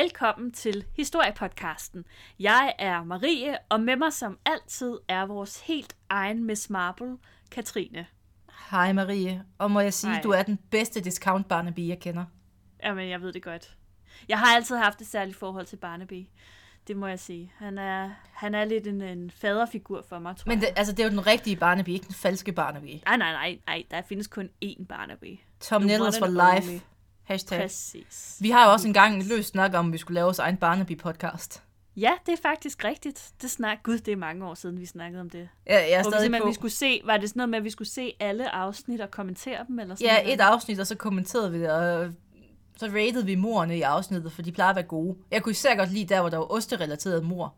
Velkommen til Historiepodcasten. Jeg er Marie, og med mig som altid er vores helt egen Miss Marple, Katrine. Hej Marie, og må jeg sige, Hej. du er den bedste discount Barnaby, jeg kender. Jamen, jeg ved det godt. Jeg har altid haft et særligt forhold til Barnaby. Det må jeg sige. Han er, han er lidt en, en faderfigur for mig, tror Men det, jeg. altså, det er jo den rigtige Barnaby, ikke den falske Barnaby. Nej, nej, nej, nej. Der findes kun én Barnaby. Tom Nettles for life. only. Hashtag. Præcis. Vi har jo også engang løst snak om, at vi skulle lave vores egen Barnaby-podcast. Ja, det er faktisk rigtigt. Det snak, Gud, det er mange år siden, vi snakkede om det. Ja, jeg er Hvor vi stadig simpelthen, på. vi skulle se, var det sådan noget med, at vi skulle se alle afsnit og kommentere dem? Eller sådan Ja, noget? et afsnit, og så kommenterede vi det, og så rated vi morerne i afsnittet, for de plejer at være gode. Jeg kunne især godt lide der, hvor der var osterelateret mor,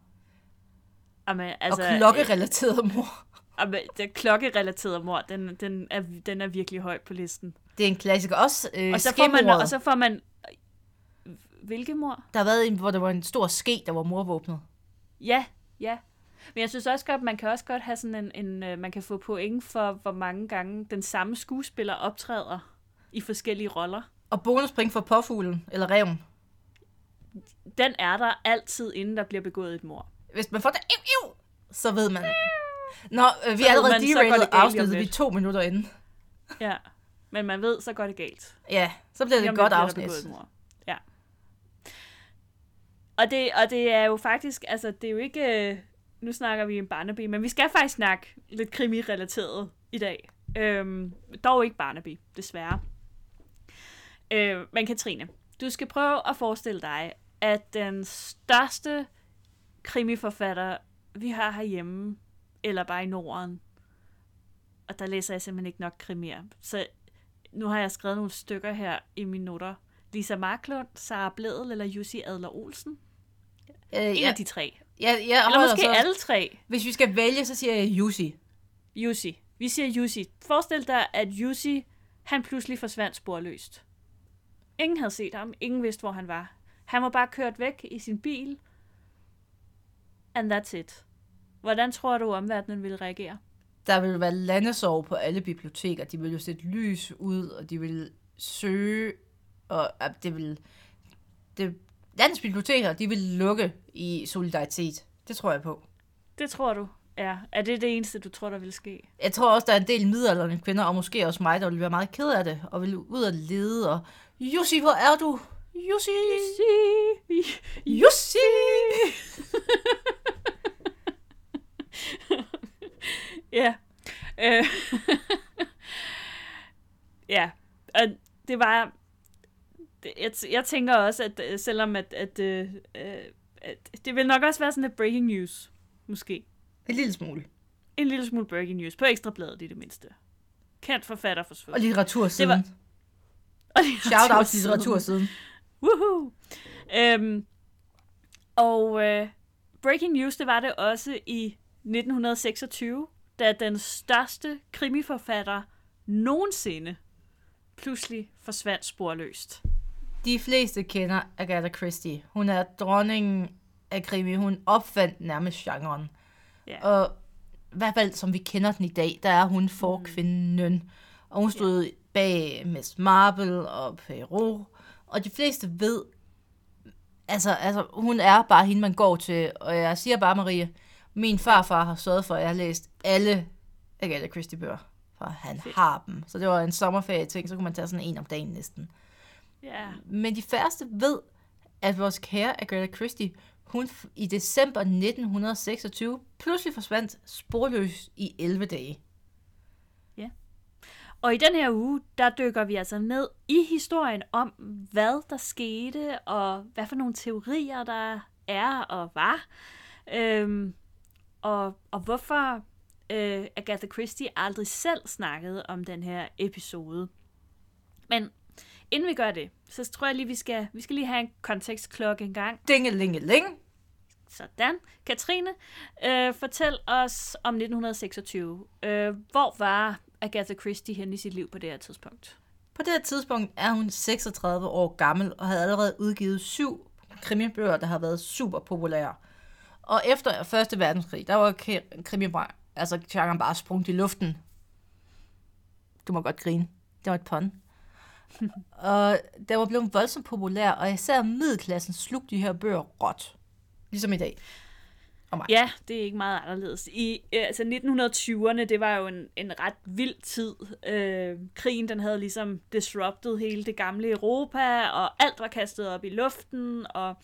Jamen, altså, og klokkerelateret mor. Jamen, det klokkerelaterede mor, den, den, er, den er virkelig højt på listen. Det er en klassiker. Også øh, og, så får man, og så får man... Hvilke mor? Der har været en, hvor der var en stor ske, der var morvåbnet. Ja, ja. Men jeg synes også godt, man kan også godt have sådan en, en øh, man kan få point for, hvor mange gange den samme skuespiller optræder i forskellige roller. Og bonuspoint for påfuglen, eller reven. Den er der altid, inden der bliver begået et mor. Hvis man får det, iu, iu, så ved man. Nå, øh, vi Så er allerede om afsnittet, vi er to minutter inde. Ja. Men man ved, så går det galt. Ja, så bliver det et godt afsnit. Ja. Og det, og det er jo faktisk, altså det er jo ikke, øh, nu snakker vi om Barnaby, men vi skal faktisk snakke lidt krimi-relateret i dag. Øhm, dog ikke Barnaby, desværre. Øh, men Katrine, du skal prøve at forestille dig, at den største krimiforfatter, vi har herhjemme, eller bare i Norden, og der læser jeg simpelthen ikke nok krimier, så nu har jeg skrevet nogle stykker her i mine noter. Lisa Marklund, Sara Bledel eller Jussi Adler Olsen. Øh, En ja, af de tre. ja, ja, Eller måske så. alle tre. Hvis vi skal vælge, så siger jeg Jussi. Jussi. Vi siger Jussi. Forestil dig, at Jussi, han pludselig forsvandt sporløst. Ingen havde set ham. Ingen vidste, hvor han var. Han var bare kørt væk i sin bil. And that's it. Hvordan tror du, omverdenen ville reagere? Der vil være landesorg på alle biblioteker. De vil jo sætte lys ud, og de vil søge, og det vil... Det, landets biblioteker, de vil lukke i solidaritet. Det tror jeg på. Det tror du. Ja. Er det det eneste, du tror, der vil ske? Jeg tror også, der er en del midaldrende kvinder, og måske også mig, der vil være meget ked af det, og vil ud og lede, og Jussi, hvor er du? Jussi! Jussi! Jussi! Ja. Øh. ja. Og det var... Jeg, jeg tænker også, at øh, selvom at, at, øh, øh, at det vil nok også være sådan lidt breaking news, måske. En lille smule. En lille smule breaking news på Ekstrabladet i det mindste. Kendt forfatter Og forsvundet. litteratursiden. Det Og Shout out til litteratursiden. Woohoo! Øhm, og øh, breaking news, det var det også i 1926, da den største krimiforfatter nogensinde pludselig forsvandt sporløst. De fleste kender Agatha Christie. Hun er dronningen af krimi. Hun opfandt nærmest genren. Ja. Og i hvert fald, som vi kender den i dag, der er hun forkvinden. Og hun stod bag Miss Marple og Perrault. Og de fleste ved, altså, altså, hun er bare hende, man går til. Og jeg siger bare, Marie, min farfar har sørget for, at jeg har læst alle Agatha Christie-bøger. For han Fedt. har dem. Så det var en sommerferie ting, så kunne man tage sådan en om dagen næsten. Ja. Men de færreste ved, at vores kære Agatha Christie, hun i december 1926 pludselig forsvandt sporløs i 11 dage. Og i den her uge, der dykker vi altså ned i historien om, hvad der skete, og hvad for nogle teorier der er og var. Øhm, og, og hvorfor øh, Agatha Christie aldrig selv snakkede om den her episode. Men inden vi gør det, så tror jeg lige, vi skal, vi skal lige have en kontekstklokke en gang. Dingelingeling. Sådan. Katrine, øh, fortæl os om 1926. Øh, hvor var Agatha Christie henne i sit liv på det her tidspunkt? På det her tidspunkt er hun 36 år gammel og havde allerede udgivet syv krimibøger, der har været super populære. Og efter Første Verdenskrig, der var krimi altså genren bare sprunget i luften. Du må godt grine. Det var et pun. og der var blevet voldsomt populær, og især middelklassen slugte de her bøger råt. Ligesom i dag. Og mig. Ja, det er ikke meget anderledes. I øh, altså 1920'erne, det var jo en, en ret vild tid. Øh, krigen, den havde ligesom disrupted hele det gamle Europa, og alt var kastet op i luften, og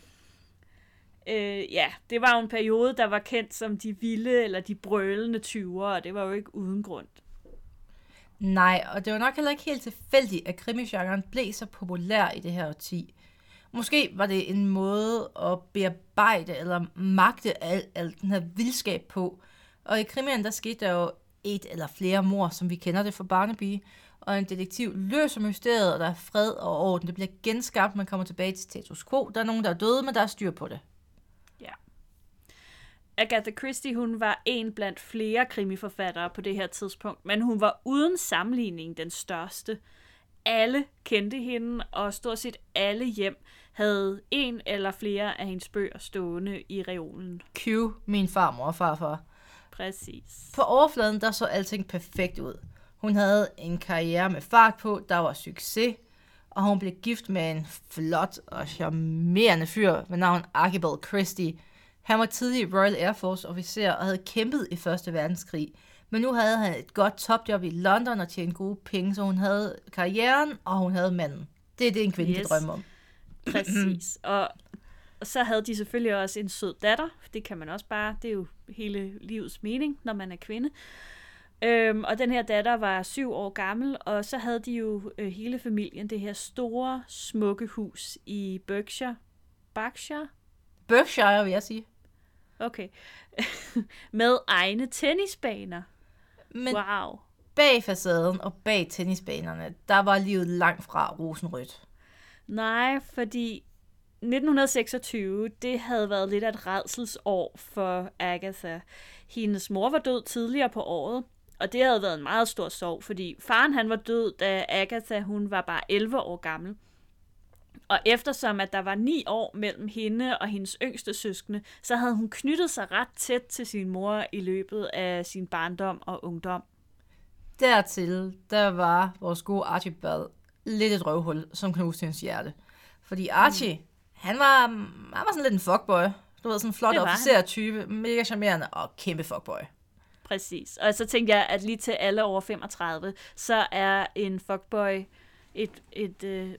øh, ja, det var jo en periode, der var kendt som de vilde eller de brølende 20'ere, og det var jo ikke uden grund. Nej, og det var nok heller ikke helt tilfældigt, at krimigenren blev så populær i det her årti. Måske var det en måde at bearbejde eller magte al, al den her vildskab på. Og i krimien, der skete der jo et eller flere mor, som vi kender det fra Barnaby, og en detektiv løser mysteriet, og der er fred og orden. Det bliver genskabt, man kommer tilbage til status quo. Der er nogen, der er døde, men der er styr på det. Agatha Christie, hun var en blandt flere krimiforfattere på det her tidspunkt, men hun var uden sammenligning den største. Alle kendte hende, og stort set alle hjem havde en eller flere af hendes bøger stående i reolen. Q, min farmor og farfar. Præcis. På overfladen, der så alting perfekt ud. Hun havde en karriere med fart på, der var succes, og hun blev gift med en flot og charmerende fyr ved navn Archibald Christie. Han var tidlig Royal Air Force officer og havde kæmpet i Første Verdenskrig. Men nu havde han et godt topjob i London og tjente gode penge, så hun havde karrieren, og hun havde manden. Det er det, en kvinde yes. kan drømme om. Præcis. Og, og så havde de selvfølgelig også en sød datter. Det kan man også bare, det er jo hele livets mening, når man er kvinde. Øhm, og den her datter var syv år gammel, og så havde de jo øh, hele familien det her store, smukke hus i Berkshire. Berkshire? Berkshire, vil jeg sige. Okay. Med egne tennisbaner. Men wow. bag facaden og bag tennisbanerne, der var livet langt fra rosenrødt. Nej, fordi 1926, det havde været lidt af et redselsår for Agatha. Hendes mor var død tidligere på året, og det havde været en meget stor sorg, fordi faren han var død, da Agatha hun var bare 11 år gammel. Og eftersom at der var ni år mellem hende og hendes yngste søskende, så havde hun knyttet sig ret tæt til sin mor i løbet af sin barndom og ungdom. Dertil, der var vores gode Archibald lidt et røvhul, som knuste hendes hjerte. Fordi Archie, mm. han, var, han var sådan lidt en fuckboy. Du ved, sådan en flot officer-type, mega charmerende og kæmpe fuckboy. Præcis. Og så tænkte jeg, at lige til alle over 35, så er en fuckboy et, et, øh,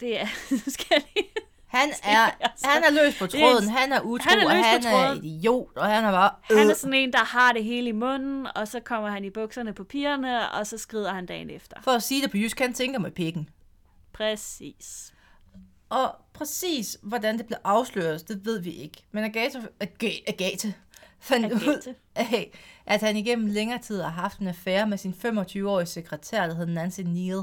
det er, skal jeg lige han er, altså, han er løs på tråden, er, han er utro, han er og han er idiot, og han er bare... Øh. Han er sådan en, der har det hele i munden, og så kommer han i bukserne på pigerne, og så skrider han dagen efter. For at sige det på jysk, han tænker med pikken. Præcis. Og præcis, hvordan det blev afsløret, det ved vi ikke. Men Agatha, Agatha, Agatha fandt Agatha. ud af, at han igennem længere tid har haft en affære med sin 25-årige sekretær, der hed Nancy Neal.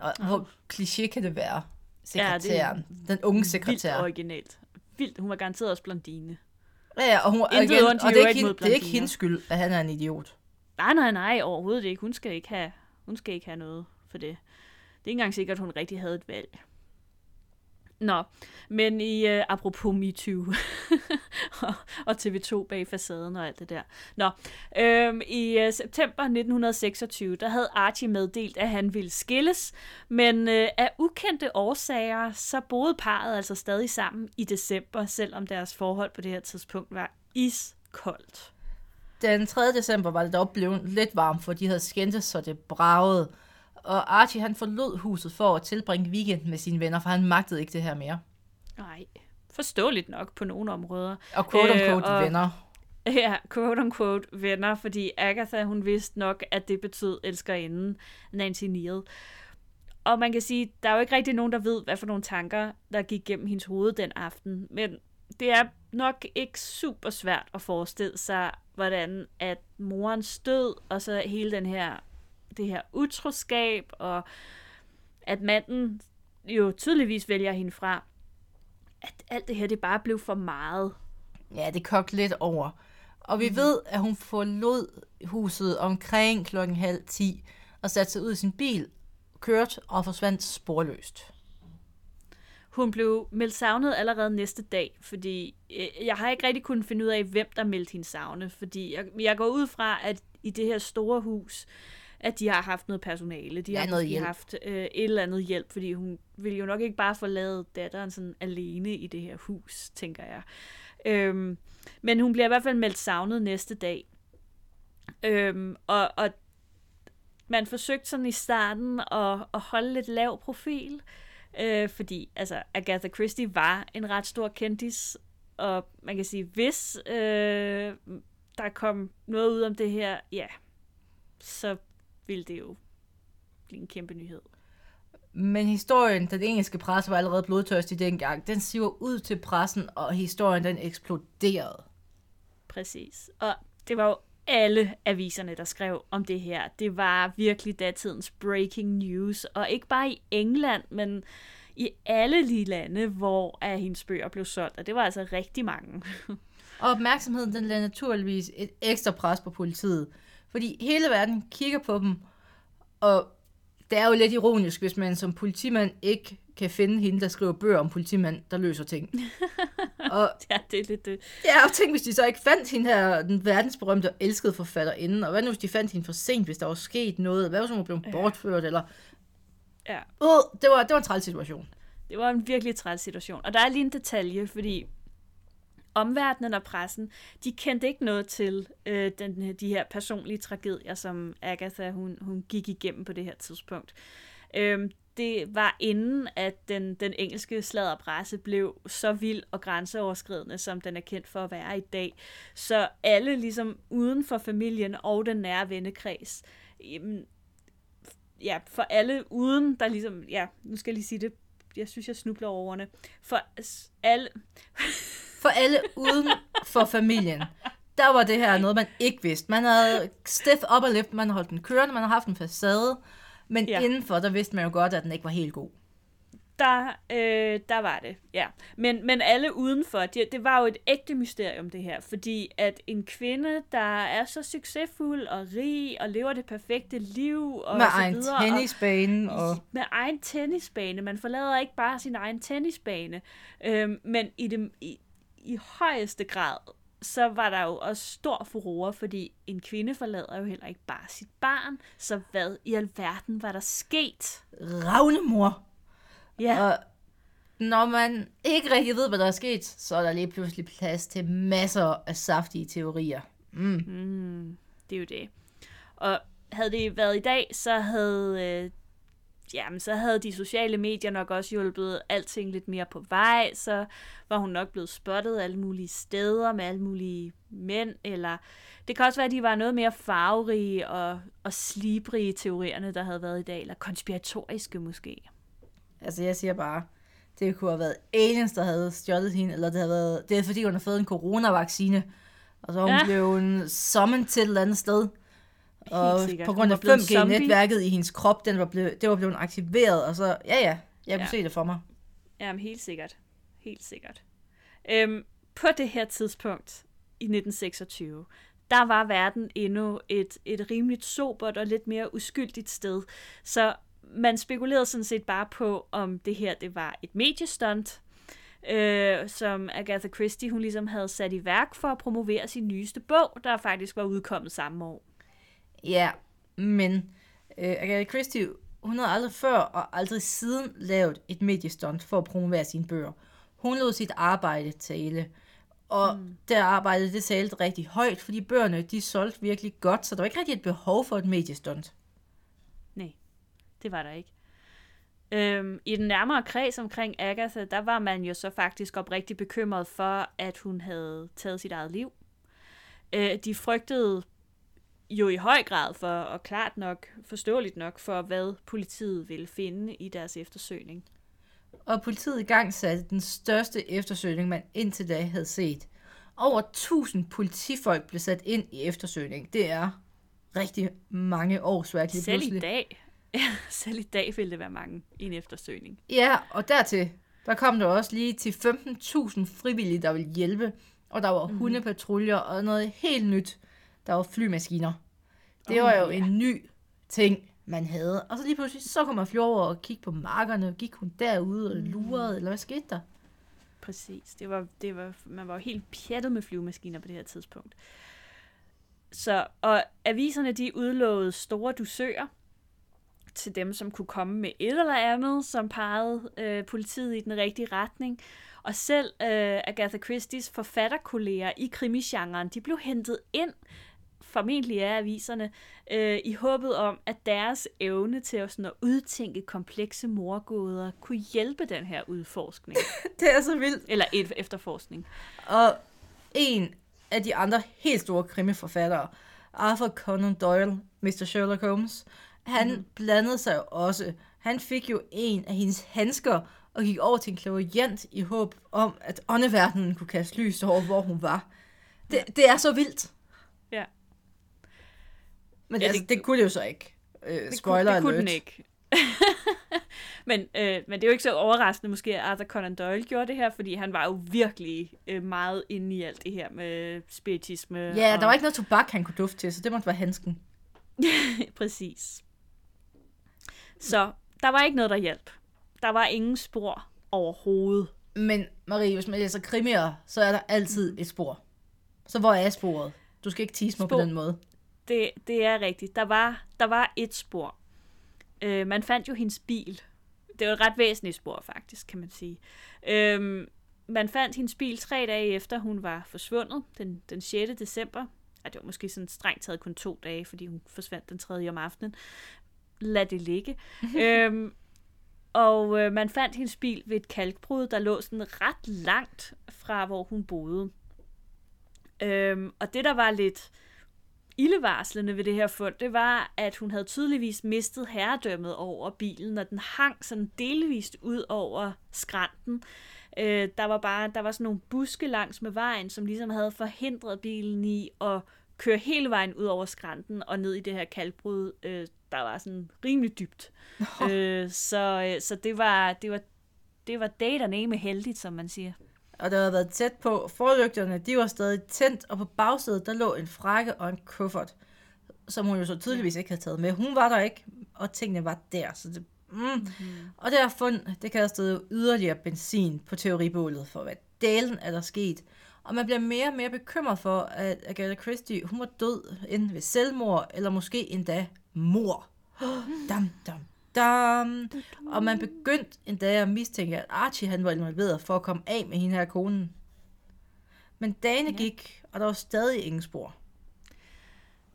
Og hvor kliché kan det være? sekretæren. Ja, det den unge sekretær. Vildt originalt. Vildt. Hun var garanteret også blondine. Ja, ja og, hun, og, igen, og det, er ikke, det er ikke hendes skyld, at han er en idiot. Nej, nej, nej, overhovedet ikke. Hun skal ikke have, hun skal ikke have noget for det. Det er ikke engang sikkert, at hun rigtig havde et valg. Nå, men i uh, apropos MeToo og, og TV2 bag facaden og alt det der. Nå, øhm, i uh, september 1926, der havde Archie meddelt, at han ville skilles, men uh, af ukendte årsager, så boede parret altså stadig sammen i december, selvom deres forhold på det her tidspunkt var iskoldt. Den 3. december var det dog blevet lidt varmt, for de havde skændtes, så det bragede. Og Archie han forlod huset for at tilbringe weekend med sine venner, for han magtede ikke det her mere. Nej, forståeligt nok på nogle områder. Og quote-unquote øh, og, venner. Ja, quote-unquote venner, fordi Agatha, hun vidste nok, at det betød elskerinde Nancy Neal. Og man kan sige, der er jo ikke rigtig nogen, der ved, hvad for nogle tanker, der gik gennem hendes hoved den aften. Men det er nok ikke super svært at forestille sig, hvordan at morens død, og så hele den her det her utroskab, og at manden jo tydeligvis vælger hende fra, at alt det her, det bare blev for meget. Ja, det kogte lidt over. Og vi mm. ved, at hun forlod huset omkring klokken halv ti, og satte sig ud i sin bil, kørte og forsvandt sporløst. Hun blev meldt savnet allerede næste dag, fordi øh, jeg har ikke rigtig kunnet finde ud af, hvem der meldte hende savnet, fordi jeg, jeg går ud fra, at i det her store hus, at de har haft noget personale. De Ja, har noget hjælp. haft øh, et eller andet hjælp, fordi hun vil jo nok ikke bare forlade datteren sådan alene i det her hus, tænker jeg. Øhm, men hun bliver i hvert fald meldt savnet næste dag. Øhm, og, og man forsøgte sådan i starten at, at holde lidt lav profil, øh, fordi altså, Agatha Christie var en ret stor kendis, og man kan sige, hvis øh, der kom noget ud om det her, ja, så ville det jo blive en kæmpe nyhed. Men historien, den engelske presse var allerede blodtørstig dengang. Den siver ud til pressen, og historien den eksploderede. Præcis. Og det var jo alle aviserne, der skrev om det her. Det var virkelig datidens breaking news. Og ikke bare i England, men i alle de lande, hvor af hendes bøger blev solgt. Og det var altså rigtig mange. Og opmærksomheden den lagde naturligvis et ekstra pres på politiet. Fordi hele verden kigger på dem, og det er jo lidt ironisk, hvis man som politimand ikke kan finde hende, der skriver bøger om politimand, der løser ting. og ja, det er lidt det. ja, og tænk, hvis de så ikke fandt hende her, den verdensberømte og elskede forfatterinde, og hvad nu, hvis de fandt hende for sent, hvis der var sket noget, hvad hvis hun var blevet bortført, eller... Ja. Uh, det var, det var en træls situation. Det var en virkelig træls situation. Og der er lige en detalje, fordi omverdenen og pressen, de kendte ikke noget til øh, den, øh, de her personlige tragedier, som Agatha hun, hun gik igennem på det her tidspunkt. Øhm, det var inden, at den, den engelske sladderpresse blev så vild og grænseoverskridende, som den er kendt for at være i dag. Så alle ligesom uden for familien og den nære vennekreds, jamen, ja, for alle uden, der ligesom, ja, nu skal jeg lige sige det, jeg synes, jeg snubler over ordene, for alle, For alle uden for familien, der var det her noget, man ikke vidste. Man havde stiff upper lip, man havde holdt den kørende, man havde haft en facade, men Ja. indenfor, der vidste man jo godt, at den ikke var helt god. der, øh, der var det, ja. Men, men alle udenfor, det, det var jo et ægte mysterium, det her. Fordi at en kvinde, der er så succesfuld og rig og lever det perfekte liv og Med så egen videre, tennisbane og... med egen tennisbane. Man forlader ikke bare sin egen tennisbane. Øhm, men i, det, i, i højeste grad, så var der jo også stor furore, fordi en kvinde forlader jo heller ikke bare sit barn. Så hvad i alverden var der sket? Ravnemor. Ja, Og når man ikke rigtig ved, hvad der er sket, så er der lige pludselig plads til masser af saftige teorier. Mm. Mm, det er jo det. Og havde det været i dag, så havde, øh, jamen, så havde de sociale medier nok også hjulpet alting lidt mere på vej, så var hun nok blevet spottet alle mulige steder med alle mulige mænd, eller det kan også være, at de var noget mere farverige og, og slibrige teorierne, der havde været i dag, eller konspiratoriske måske. Altså, jeg siger bare, det kunne have været aliens, der havde stjålet hende, eller det havde været, det er fordi, hun har fået en coronavaccine, og så hun Ja. blevet summoned til et eller andet sted. Og sikkert. på grund af blevet zombie. 5G-netværket i hendes krop, den var blevet, det var blevet aktiveret, og så, ja ja, jeg kunne Ja. se det for mig. Jamen, helt sikkert. Helt sikkert. Øhm, på det her tidspunkt, i 1926, der var verden endnu et, et rimeligt sobert og lidt mere uskyldigt sted. Så man spekulerede sådan set bare på, om det her det var et mediestunt, øh, som Agatha Christie hun ligesom havde sat i værk for at promovere sin nyeste bog, der faktisk var udkommet samme år. Ja, men øh, Agatha Christie, hun havde aldrig før og aldrig siden lavet et mediestunt for at promovere sine bøger. Hun lod sit arbejde tale, og mm. det arbejde, det talte rigtig højt, fordi bøgerne, de solgte virkelig godt, så der var ikke rigtig et behov for et mediestunt. Nej, det var der ikke. Øhm, I den nærmere kreds omkring Agatha, der var man jo så faktisk oprigtigt bekymret for, at hun havde taget sit eget liv. Øh, de frygtede jo i høj grad for, og klart nok, forståeligt nok, for hvad politiet ville finde i deres eftersøgning. Og politiet i gang satte den største eftersøgning, man indtil da havde set. Over 1000 politifolk blev sat ind i eftersøgning. Det er rigtig mange årsværk lige Selv pludselig. i dag, ja, selv i dag ville det være mange i en eftersøgning. Ja, og dertil, der kom der også lige til 15.000 frivillige, der ville hjælpe. Og der var mm. hundepatruljer og noget helt nyt. Der var flymaskiner. Det Åh, var jo ja. en ny ting, man havde. Og så lige pludselig, så kom man fly over og kigge på markerne. Gik hun derude og Mhm. lurede, eller hvad skete der? Præcis. Det var, det var, man var jo helt pjattet med flyvemaskiner på det her tidspunkt. Så, og aviserne, de udlovede store dusører til dem, som kunne komme med et eller andet, som pegede øh, politiet i den rigtige retning. Og selv øh, Agatha Christie's forfatterkolleger i krimisgenren, de blev hentet ind, formentlig af aviserne, øh, i håbet om, at deres evne til at, sådan, at udtænke komplekse morgåder kunne hjælpe den her udforskning. Det er så vildt. Eller et efterforskning. Og en af de andre helt store krimiforfattere, Arthur Conan Doyle, Mr. Sherlock Holmes, han mm. blandede sig jo også. Han fik jo en af hendes handsker og gik over til en klaverjant i håb om, at åndeverdenen kunne kaste lys over, hvor hun var. Det, det er så vildt. Men Ja, ja, altså, det- det, det kunne det jo så ikke. Øh, Det spoiler kunne, det kunne alert. den ikke. men, øh, men det er jo ikke så overraskende måske, at Arthur Conan Doyle gjorde det her, fordi han var jo virkelig øh, meget inde i alt det her med spiritisme. Ja, og... der var ikke noget tobak, han kunne dufte til, så det måtte være handsken. Præcis. Så der var ikke noget, der hjalp. Der var ingen spor overhovedet. Men Marie, hvis man læser krimier, så er der altid et spor. Så hvor er sporet? Du skal ikke tease mig på Spor. den måde. Det, det er rigtigt. Der var, der var et spor. Øh, man fandt jo hendes bil. Det var et ret væsentligt spor, faktisk, kan man sige. Øh, man fandt hendes bil tre dage efter, hun var forsvundet, den, den 6. december. Ja, det var måske sådan strengt taget kun to dage, fordi hun forsvandt den 3. om aftenen. Lad det ligge. øhm, og øh, man fandt hendes bil ved et kalkbrud, der lå sådan ret langt fra, hvor hun boede. Øhm, og det, der var lidt ildevarslende ved det her fund, det var, at hun havde tydeligvis mistet herredømmet over bilen, og den hang sådan delvist ud over skrænten. Øh, der var bare der var sådan nogle buske langs med vejen, som ligesom havde forhindret bilen i at køre hele vejen ud over skrænten og ned i det her kalkbrud, øh, der var sådan rimelig dybt. Øh, så øh, så det var det var det var date med heldigt, som man siger. Og der havde været tæt på. Forlygterne, de var stadig tændt, og på bagsædet, der lå en frakke og en kuffert, som hun jo så tydeligvis ikke havde taget med. Hun var der ikke, og tingene var der. Så det, mm. mm-hmm. Og det her fund, det kastede yderligere benzin på teoribålet for, hvad dalen er der sket. Og man bliver mere og mere bekymret for, at Agatha Christie, hun var død enten ved selvmord, eller måske endda mor. Dam, dam, dam. Og man begyndte endda at mistænke, at Archie han var involveret for at komme af med hende her konen. Men dagene Ja. gik, og der var stadig ingen spor.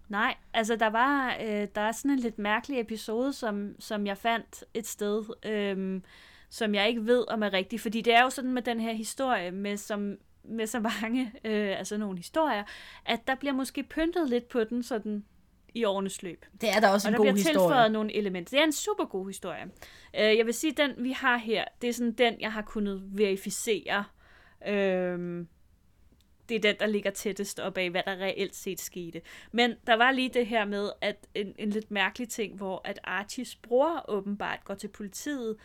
Nej, altså der var øh, der er sådan en lidt mærkelig episode, som, som jeg fandt et sted, øh, som jeg ikke ved om er rigtig, fordi det er jo sådan med den her historie, med, som, med så mange, øh, altså nogle historier, at der bliver måske pyntet lidt på den sådan i årenes løb. Det er da også Og en der god bliver historie. tilføjet nogle elementer. Det er en super god historie. Øh, jeg vil sige, den vi har her, det er sådan den, jeg har kunnet verificere. Øh, det er den, der ligger tættest op af, hvad der reelt set skete. Men der var lige det her med, at en, en lidt mærkelig ting, hvor at Archies bror åbenbart går til politiet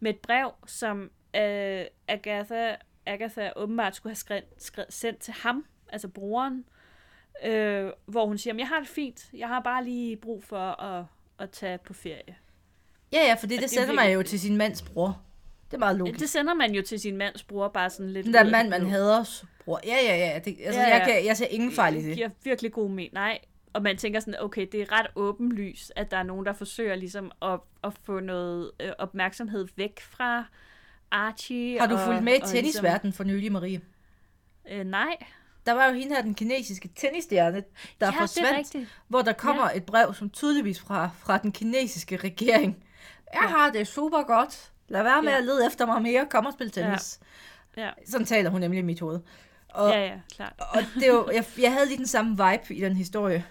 med et brev, som øh, Agatha, Agatha åbenbart skulle have skrevet, skrevet, sendt til ham, altså broren, øh, hvor hun siger, jeg har det fint, jeg har bare lige brug for at, at tage på ferie. Ja, ja, for det, det det er sender man jo til sin mands bror. Det er meget logisk. Det sender man jo til sin mands bror, bare sådan lidt... Den der mand, det man hader bror. Ja, ja, ja. Det, altså, Ja, ja. Jeg, kan, jeg ser ingen fejl i det. giver virkelig god mening. Nej, og man tænker sådan, okay, det er ret åbenlyst, at der er nogen, der forsøger ligesom at, at få noget øh, opmærksomhed væk fra Archie. Har du og, fulgt med i tennisverdenen for nylig, Marie? Ligesom, øh, nej, Der var jo hende her, den kinesiske tennisstjerne, der ja, er forsvandt, hvor der kommer ja. et brev, som tydeligvis fra, fra den kinesiske regering. Jeg Ja. har det super godt. Lad være med Ja. at lede efter mig mere. Kom og spil tennis. Ja. Sådan taler hun nemlig i mit hoved. Og, Ja, ja, klart. og det jo, jeg, jeg havde lige den samme vibe i den historie.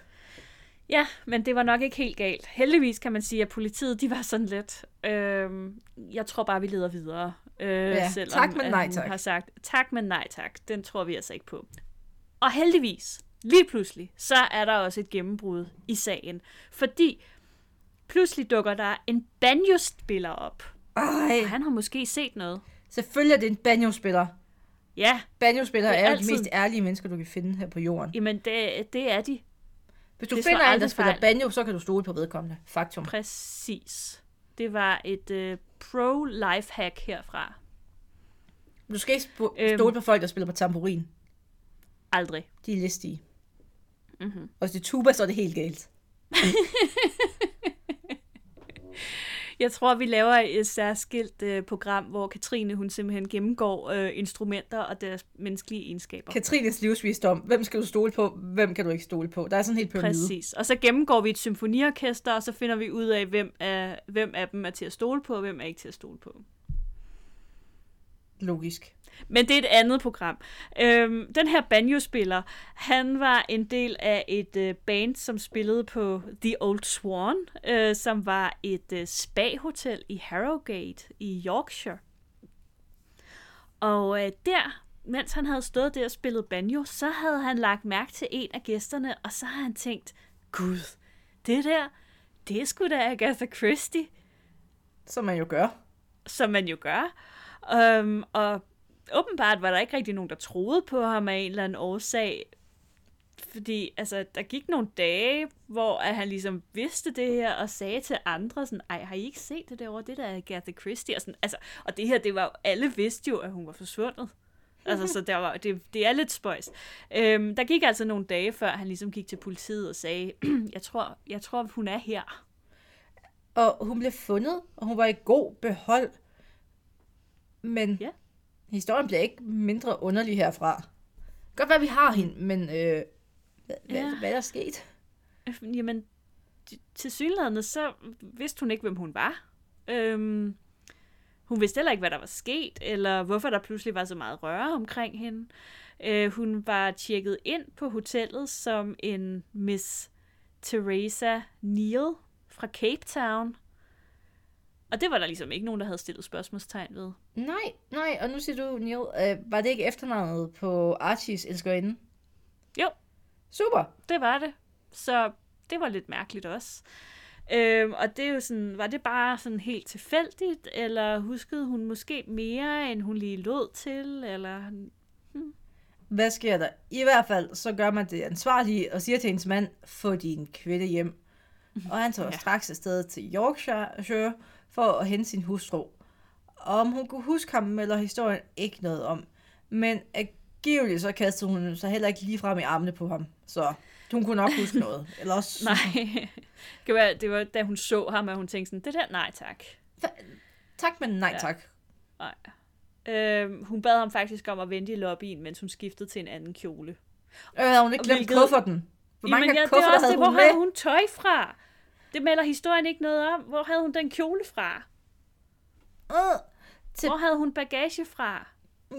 Ja, men det var nok ikke helt galt. Heldigvis kan man sige, at politiet, de var sådan lidt, øh, jeg tror bare, vi leder videre. Øh, Ja, selvom, tak, men nej tak. har sagt, tak, men nej tak. Den tror vi altså ikke på. Og heldigvis, lige pludselig, så er der også et gennembrud i sagen. Fordi pludselig dukker der en banjo-spiller op. Ej, Og han har måske set noget. selvfølgelig er det en banjo-spiller. Ja, Banjo-spillere er, er jo de altid- mest ærlige mennesker, du kan finde her på jorden. jamen det, det er de. Hvis du det finder en, der spiller fejl. banjo, så kan du stole på vedkommende. Faktum. Præcis. Det var et øh, pro-life-hack herfra. Du skal ikke Øhm. stole på folk, der spiller på tamburin. Aldrig. De er listige. Mm-hmm. Og hvis det er tuba, så er det helt galt. Jeg tror, vi laver et særskilt øh, program, hvor Katrine hun simpelthen gennemgår øh, instrumenter og deres menneskelige egenskaber. Katrines livsvisdom. Hvem skal du stole på? Hvem kan du ikke stole på? Der er sådan helt pyramide. Præcis. Og så gennemgår vi et symfoniorkester, og så finder vi ud af, hvem af, hvem af dem er til at stole på, og hvem er ikke til at stole på. Logisk. Men det er et andet program. Øhm, den her banjo-spiller, han var en del af et øh, band, som spillede på The Old Swan, øh, som var et øh, spa-hotel i Harrogate i Yorkshire. Og øh, der, mens han havde stået der og spillet banjo, så havde han lagt mærke til en af gæsterne, og så har han tænkt, gud, det der, det er sgu da Agatha Christie. Som man jo gør. Som man jo gør. Um, og åbenbart var der ikke rigtig nogen, der troede på ham af en eller anden årsag. Fordi altså, der gik nogle dage, hvor at han ligesom vidste det her, og sagde til andre sådan, ej, har I ikke set det derovre? Det der er Agatha Christie. Og, sådan, altså, og det her, det var jo, alle vidste jo, at hun var forsvundet. Altså, så der var, det, det er lidt spøjs. Øhm, der gik altså nogle dage, før han ligesom gik til politiet og sagde, jeg tror, jeg tror, hun er her. Og hun blev fundet, og hun var i god behold. Men ja. historien bliver ikke mindre underlig herfra. Godt være, vi har hende, men øh, hvad, ja. hvad, er der sket? Jamen, til synligheden, så vidste hun ikke, hvem hun var. Øhm, hun vidste heller ikke, hvad der var sket, eller hvorfor der pludselig var så meget røre omkring hende. Øh, hun var tjekket ind på hotellet som en Miss Teresa Neal fra Cape Town. Og det var der ligesom ikke nogen, der havde stillet spørgsmålstegn ved. Nej, nej, og nu siger du, Neil, øh, var det ikke efternavnet på Archies elskerinde? Jo. Super. Det var det. Så det var lidt mærkeligt også. Øhm, og det er jo sådan, var det bare sådan helt tilfældigt, eller huskede hun måske mere, end hun lige lod til, eller... Hmm. Hvad sker der? I hvert fald, så gør man det ansvarlige, og siger til hendes mand, få din kvinde hjem. Og han tager ja. straks afsted til Yorkshire, for at hente sin hustru. Om hun kunne huske ham, melder historien ikke noget om. Men angiveligt så kastede hun sig heller ikke lige frem i armene på ham. Så hun kunne nok huske noget. Eller også... nej. Det, være, det var da hun så ham, at hun tænkte sådan, det der, nej tak. tak, men nej ja. tak. Nej. Øh, hun bad ham faktisk om at vente i lobbyen, mens hun skiftede til en anden kjole. Øh, havde hun ikke glemt hvilket... kufferten? Hvor mange Jamen, ja, det er også det, hvor havde hun tøj fra? Det melder historien ikke noget om. Hvor havde hun den kjole fra? Uh, til... Hvor havde hun bagage fra?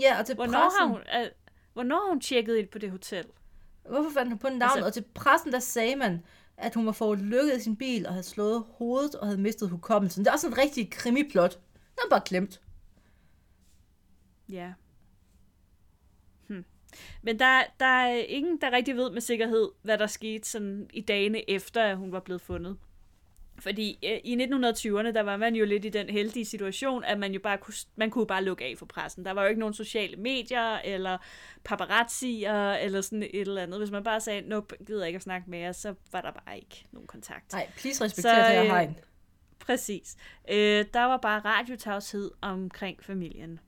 Ja, og til hvornår pressen... Har hun, uh, hvornår har hun tjekket ind på det hotel? Hvorfor fandt hun på navnet? Altså... Og til pressen, der sagde man, at hun var fået lykket i sin bil og havde slået hovedet og havde mistet hukommelsen. Det er også en rigtig krimiplot. Den er bare glemt. Ja. Hm. Men der, der er ingen, der rigtig ved med sikkerhed, hvad der skete sådan i dagene efter, at hun var blevet fundet. Fordi øh, i 1920'erne, der var man jo lidt i den heldige situation, at man jo bare kunne, man kunne bare lukke af for pressen. Der var jo ikke nogen sociale medier, eller paparazzier, eller sådan et eller andet. Hvis man bare sagde, nope, gider ikke at snakke med jer, så var der bare ikke nogen kontakt. Nej, please respektere det her hegn. Præcis. Øh, der var bare radiotavshed omkring familien.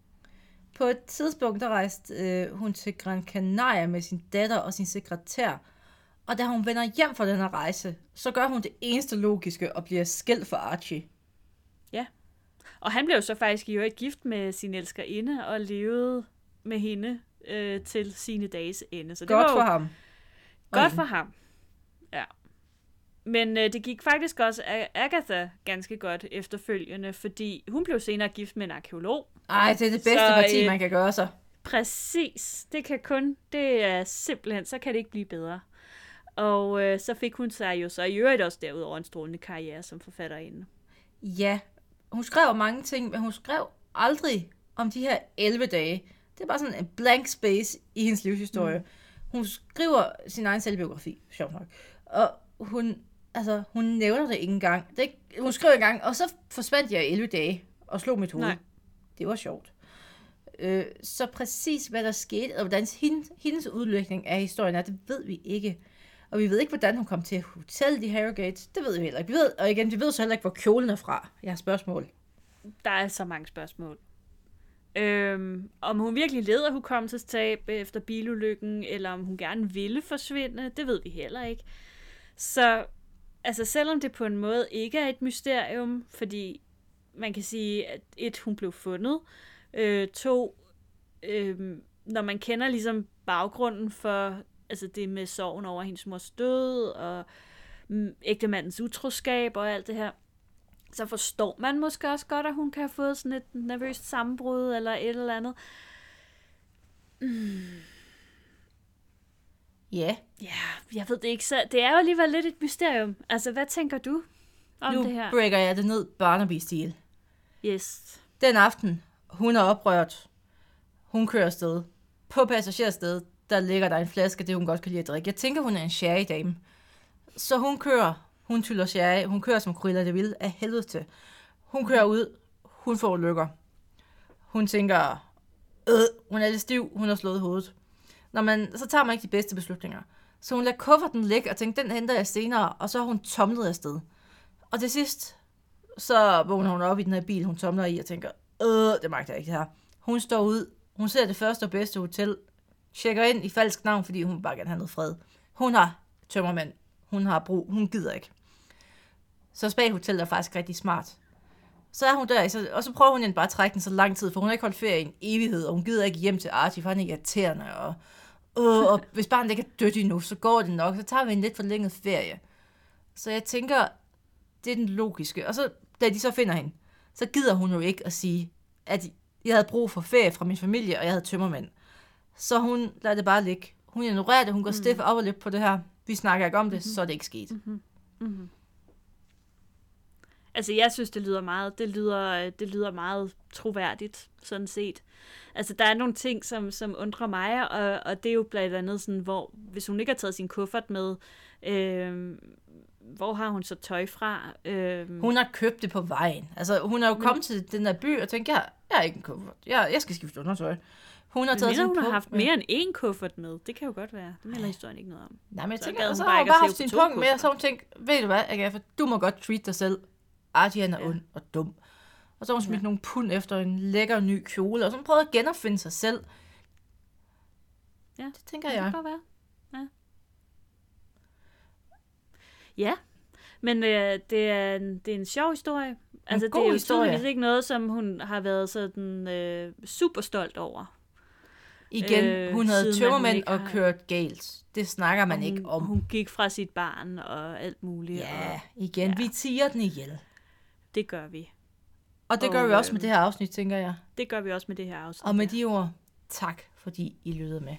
På et tidspunkt, der rejste øh, hun til Gran Canaria med sin datter og sin sekretær, og da hun vender hjem fra den her rejse, så gør hun det eneste logiske og bliver skilt for Archie. Ja. Og han blev så faktisk i øvrigt gift med sin elskerinde og levede med hende øh, til sine dages ende. Så det godt var for ham. Godt for ham. Ja. Men øh, det gik faktisk også Agatha ganske godt efterfølgende, fordi hun blev senere gift med en arkeolog. Ej, det er det bedste så, parti, øh, man kan gøre sig. Præcis. Det kan kun, det er simpelthen, så kan det ikke blive bedre. Og øh, så fik hun sig jo så i øvrigt også derudover en strålende karriere som forfatterinde. Ja, hun skrev mange ting, men hun skrev aldrig om de her 11 dage. Det er bare sådan en blank space i hendes livshistorie. Mm. Hun skriver sin egen selvbiografi, sjovt nok. Og hun, altså, hun nævner det ikke engang. Det hun skrev engang, og så forsvandt jeg 11 dage og slog mit hoved. Nej. Det var sjovt. Øh, så præcis hvad der skete, og hvordan hendes, hendes udlægning af historien er, det ved vi ikke. Og vi ved ikke, hvordan hun kom til hotellet i Harrogate. Det ved vi heller ikke. Vi ved, og igen, vi ved så heller ikke, hvor kjolen er fra. Jeg har spørgsmål. Der er så mange spørgsmål. Øhm, om hun virkelig led af hukommelsestab efter bilulykken, eller om hun gerne ville forsvinde, det ved vi heller ikke. Så altså selvom det på en måde ikke er et mysterium, fordi man kan sige, at et, hun blev fundet, øh, to, øh, når man kender ligesom baggrunden for altså det med sorgen over hendes mors død, og mm, ægtemandens utroskab og alt det her, så forstår man måske også godt, at hun kan have fået sådan et nervøst sammenbrud eller et eller andet. Mm. Ja. Ja, jeg ved det ikke. Så det er jo alligevel lidt et mysterium. Altså, hvad tænker du om nu det her? breaker jeg det ned Barnaby-stil. Yes. Den aften, hun er oprørt. Hun kører afsted. På passagerstedet, der ligger der en flaske, det hun godt kan lide at drikke. Jeg tænker, hun er en sherry-dame. Så hun kører, hun tyller sherry, hun kører som Cruella de Vil af helvede til. Hun kører ud, hun får lykker. Hun tænker, øh, hun er lidt stiv, hun har slået hovedet. Når man, så tager man ikke de bedste beslutninger. Så hun lader kufferten ligge og tænker, den henter jeg senere, og så har hun tomlet afsted. Og til sidst, så vågner hun op i den her bil, hun tomler i, og tænker, øh, det magter jeg ikke det her. Hun står ud, hun ser det første og bedste hotel, tjekker ind i falsk navn, fordi hun bare gerne have noget fred. Hun har tømmermand, hun har brug, hun gider ikke. Så Spag Hotel er faktisk rigtig smart. Så er hun der, så, og så prøver hun bare at trække den så lang tid, for hun har ikke holdt ferie i en evighed, og hun gider ikke hjem til Archie, for han er irriterende, og, øh, og hvis barnet ikke er dødt endnu, så går det nok, så tager vi en lidt forlænget ferie. Så jeg tænker, det er den logiske. Og så, da de så finder hende, så gider hun jo ikke at sige, at jeg havde brug for ferie fra min familie, og jeg havde tømmermænd. Så hun lader det bare ligge. Hun ignorerer det, hun går mm. stift op og lidt på det her. Vi snakker ikke om det, mm-hmm. så er det ikke sket. Mm-hmm. Mm-hmm. Altså, jeg synes, det lyder meget, det lyder, det lyder meget troværdigt, sådan set. Altså, der er nogle ting, som, som undrer mig, og, og det er jo blandt andet sådan, hvor, hvis hun ikke har taget sin kuffert med, øh, hvor har hun så tøj fra? Øh, Hun har købt det på vejen. Altså, hun er jo Men- kommet til den der by og tænkt, jeg, jeg er ikke en kuffert. Jeg, jeg skal skifte undertøj. Hun har taget sin hun har haft med. mere end én kuffert med. Det kan jo godt være. Det melder historien ikke noget om. Nej, men jeg Så tænker, så har hun bare haft sin punkt med, og så har hun tænkt, ved du hvad, Agatha, du må godt treat dig selv. Archie han er Ja. ond og dum. Og så har hun smidt Ja. nogle pund efter en lækker ny kjole, og så har hun prøvet at genopfinde sig selv. Ja, Det tænker Det jeg. kan godt være. Ja. Ja, men øh, det, er en, det er en sjov historie. Altså, det god er jo historie. ikke noget, som hun har været sådan øh, super stolt over. Igen, Øh, hun havde hun tømmermænd og har- kørt galt. Det snakker man Og ikke hun, om. Hun gik fra sit barn og alt muligt. Ja, Og igen, Ja. vi tiger den ihjel. det gør vi. Og det Og, gør vi også med øhm, det her afsnit, tænker jeg. Det gør vi også med det her afsnit. Og med her. de ord, tak fordi I lyttede med.